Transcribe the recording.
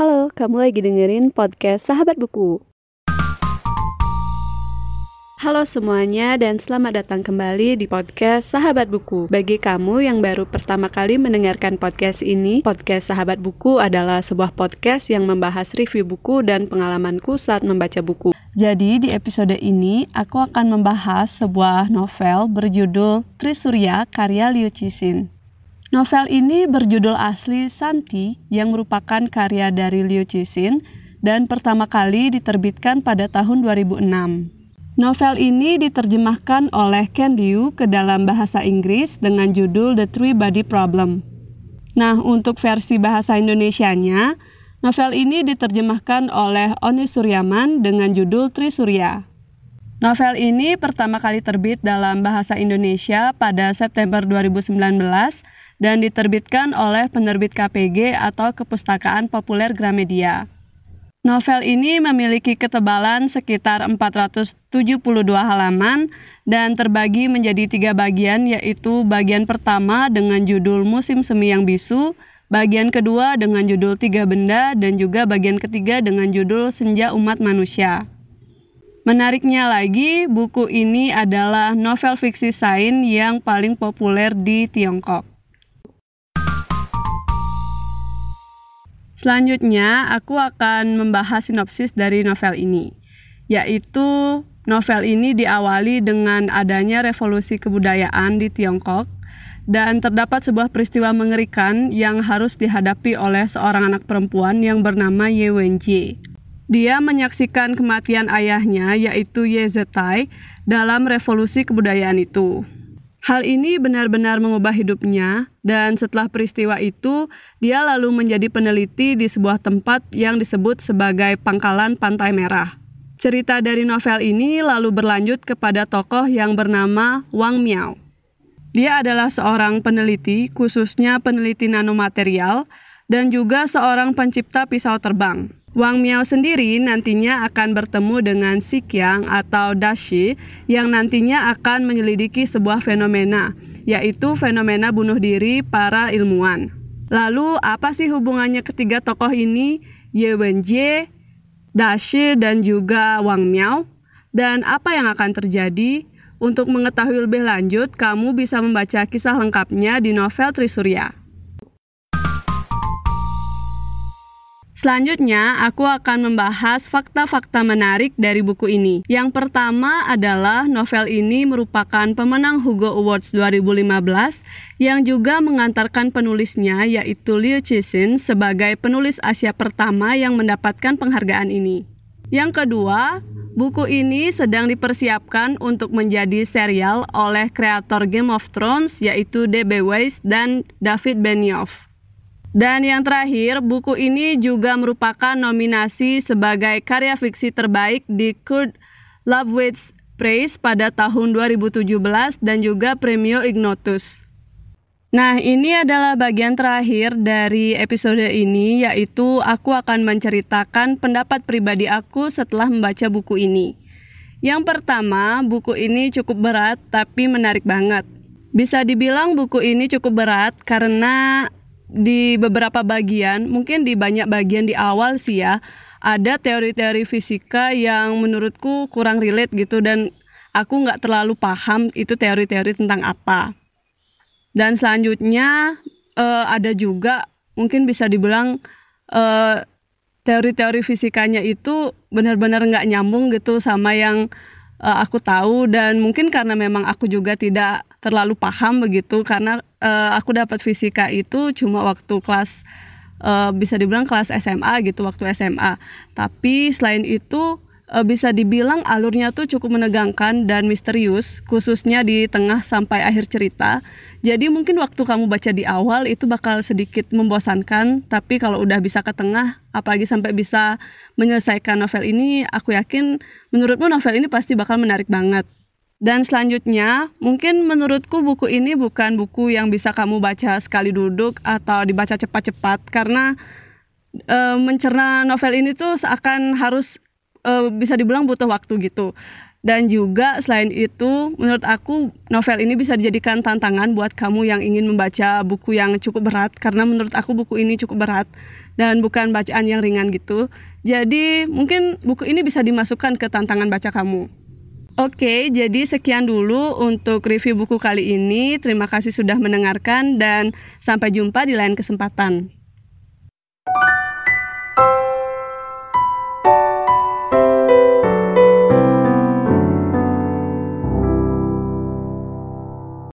Halo, kamu lagi dengerin podcast Sahabat Buku. Halo semuanya dan selamat datang kembali di podcast Sahabat Buku. Bagi kamu yang baru pertama kali mendengarkan podcast ini, podcast Sahabat Buku adalah sebuah podcast yang membahas review buku dan pengalamanku saat membaca buku. Jadi di episode ini aku akan membahas sebuah novel berjudul Trisurya karya Liu Cixin. Novel ini berjudul asli Santi yang merupakan karya dari Liu Cixin dan pertama kali diterbitkan pada tahun 2006. Novel ini diterjemahkan oleh Ken Liu ke dalam bahasa Inggris dengan judul The Three Body Problem. Nah, untuk versi bahasa Indonesianya, novel ini diterjemahkan oleh Oni Suryaman dengan judul Tri Surya. Novel ini pertama kali terbit dalam bahasa Indonesia pada September 2019 dan diterbitkan oleh penerbit KPG atau Kepustakaan Populer Gramedia. Novel ini memiliki ketebalan sekitar 472 halaman dan terbagi menjadi tiga bagian yaitu bagian pertama dengan judul Musim Semi yang Bisu, bagian kedua dengan judul Tiga Benda, dan juga bagian ketiga dengan judul Senja Umat Manusia. Menariknya lagi, buku ini adalah novel fiksi sains yang paling populer di Tiongkok. Selanjutnya, aku akan membahas sinopsis dari novel ini, yaitu novel ini diawali dengan adanya revolusi kebudayaan di Tiongkok dan terdapat sebuah peristiwa mengerikan yang harus dihadapi oleh seorang anak perempuan yang bernama Ye Wenjie. Dia menyaksikan kematian ayahnya yaitu Ye Zetai dalam revolusi kebudayaan itu. Hal ini benar-benar mengubah hidupnya, dan setelah peristiwa itu, dia lalu menjadi peneliti di sebuah tempat yang disebut sebagai Pangkalan Pantai Merah. Cerita dari novel ini lalu berlanjut kepada tokoh yang bernama Wang Miao. Dia adalah seorang peneliti, khususnya peneliti nanomaterial, dan juga seorang pencipta pisau terbang. Wang Miao sendiri nantinya akan bertemu dengan Si Qiang atau Dashi yang nantinya akan menyelidiki sebuah fenomena, yaitu fenomena bunuh diri para ilmuwan. Lalu apa sih hubungannya ketiga tokoh ini, Ye Wenjie, Dashi, dan juga Wang Miao? Dan apa yang akan terjadi? Untuk mengetahui lebih lanjut, kamu bisa membaca kisah lengkapnya di novel Trisurya. Selanjutnya, aku akan membahas fakta-fakta menarik dari buku ini. Yang pertama adalah novel ini merupakan pemenang Hugo Awards 2015 yang juga mengantarkan penulisnya yaitu Liu Cixin sebagai penulis Asia pertama yang mendapatkan penghargaan ini. Yang kedua, buku ini sedang dipersiapkan untuk menjadi serial oleh kreator Game of Thrones yaitu D.B. Weiss dan David Benioff. Dan yang terakhir, buku ini juga merupakan nominasi sebagai karya fiksi terbaik di Kurt Lovewitz Prize pada tahun 2017 dan juga Premio Ignotus. Nah, ini adalah bagian terakhir dari episode ini, yaitu aku akan menceritakan pendapat pribadi aku setelah membaca buku ini. Yang pertama, buku ini cukup berat tapi menarik banget. Bisa dibilang buku ini cukup berat karena di beberapa bagian, mungkin di banyak bagian di awal sih ya, ada teori-teori fisika yang menurutku kurang relate gitu dan aku nggak terlalu paham itu teori-teori tentang apa. Dan selanjutnya uh, ada juga mungkin bisa dibilang uh, teori-teori fisikanya itu benar-benar nggak nyambung gitu sama yang uh, aku tahu dan mungkin karena memang aku juga tidak terlalu paham begitu karena uh, aku dapat fisika itu cuma waktu kelas uh, bisa dibilang kelas SMA gitu waktu SMA. Tapi selain itu uh, bisa dibilang alurnya tuh cukup menegangkan dan misterius khususnya di tengah sampai akhir cerita. Jadi mungkin waktu kamu baca di awal itu bakal sedikit membosankan, tapi kalau udah bisa ke tengah, apalagi sampai bisa menyelesaikan novel ini, aku yakin menurutmu novel ini pasti bakal menarik banget. Dan selanjutnya, mungkin menurutku buku ini bukan buku yang bisa kamu baca sekali duduk atau dibaca cepat-cepat karena e, mencerna novel ini tuh seakan harus e, bisa dibilang butuh waktu gitu. Dan juga selain itu, menurut aku novel ini bisa dijadikan tantangan buat kamu yang ingin membaca buku yang cukup berat karena menurut aku buku ini cukup berat dan bukan bacaan yang ringan gitu. Jadi, mungkin buku ini bisa dimasukkan ke tantangan baca kamu. Oke, jadi sekian dulu untuk review buku kali ini. Terima kasih sudah mendengarkan dan sampai jumpa di lain kesempatan.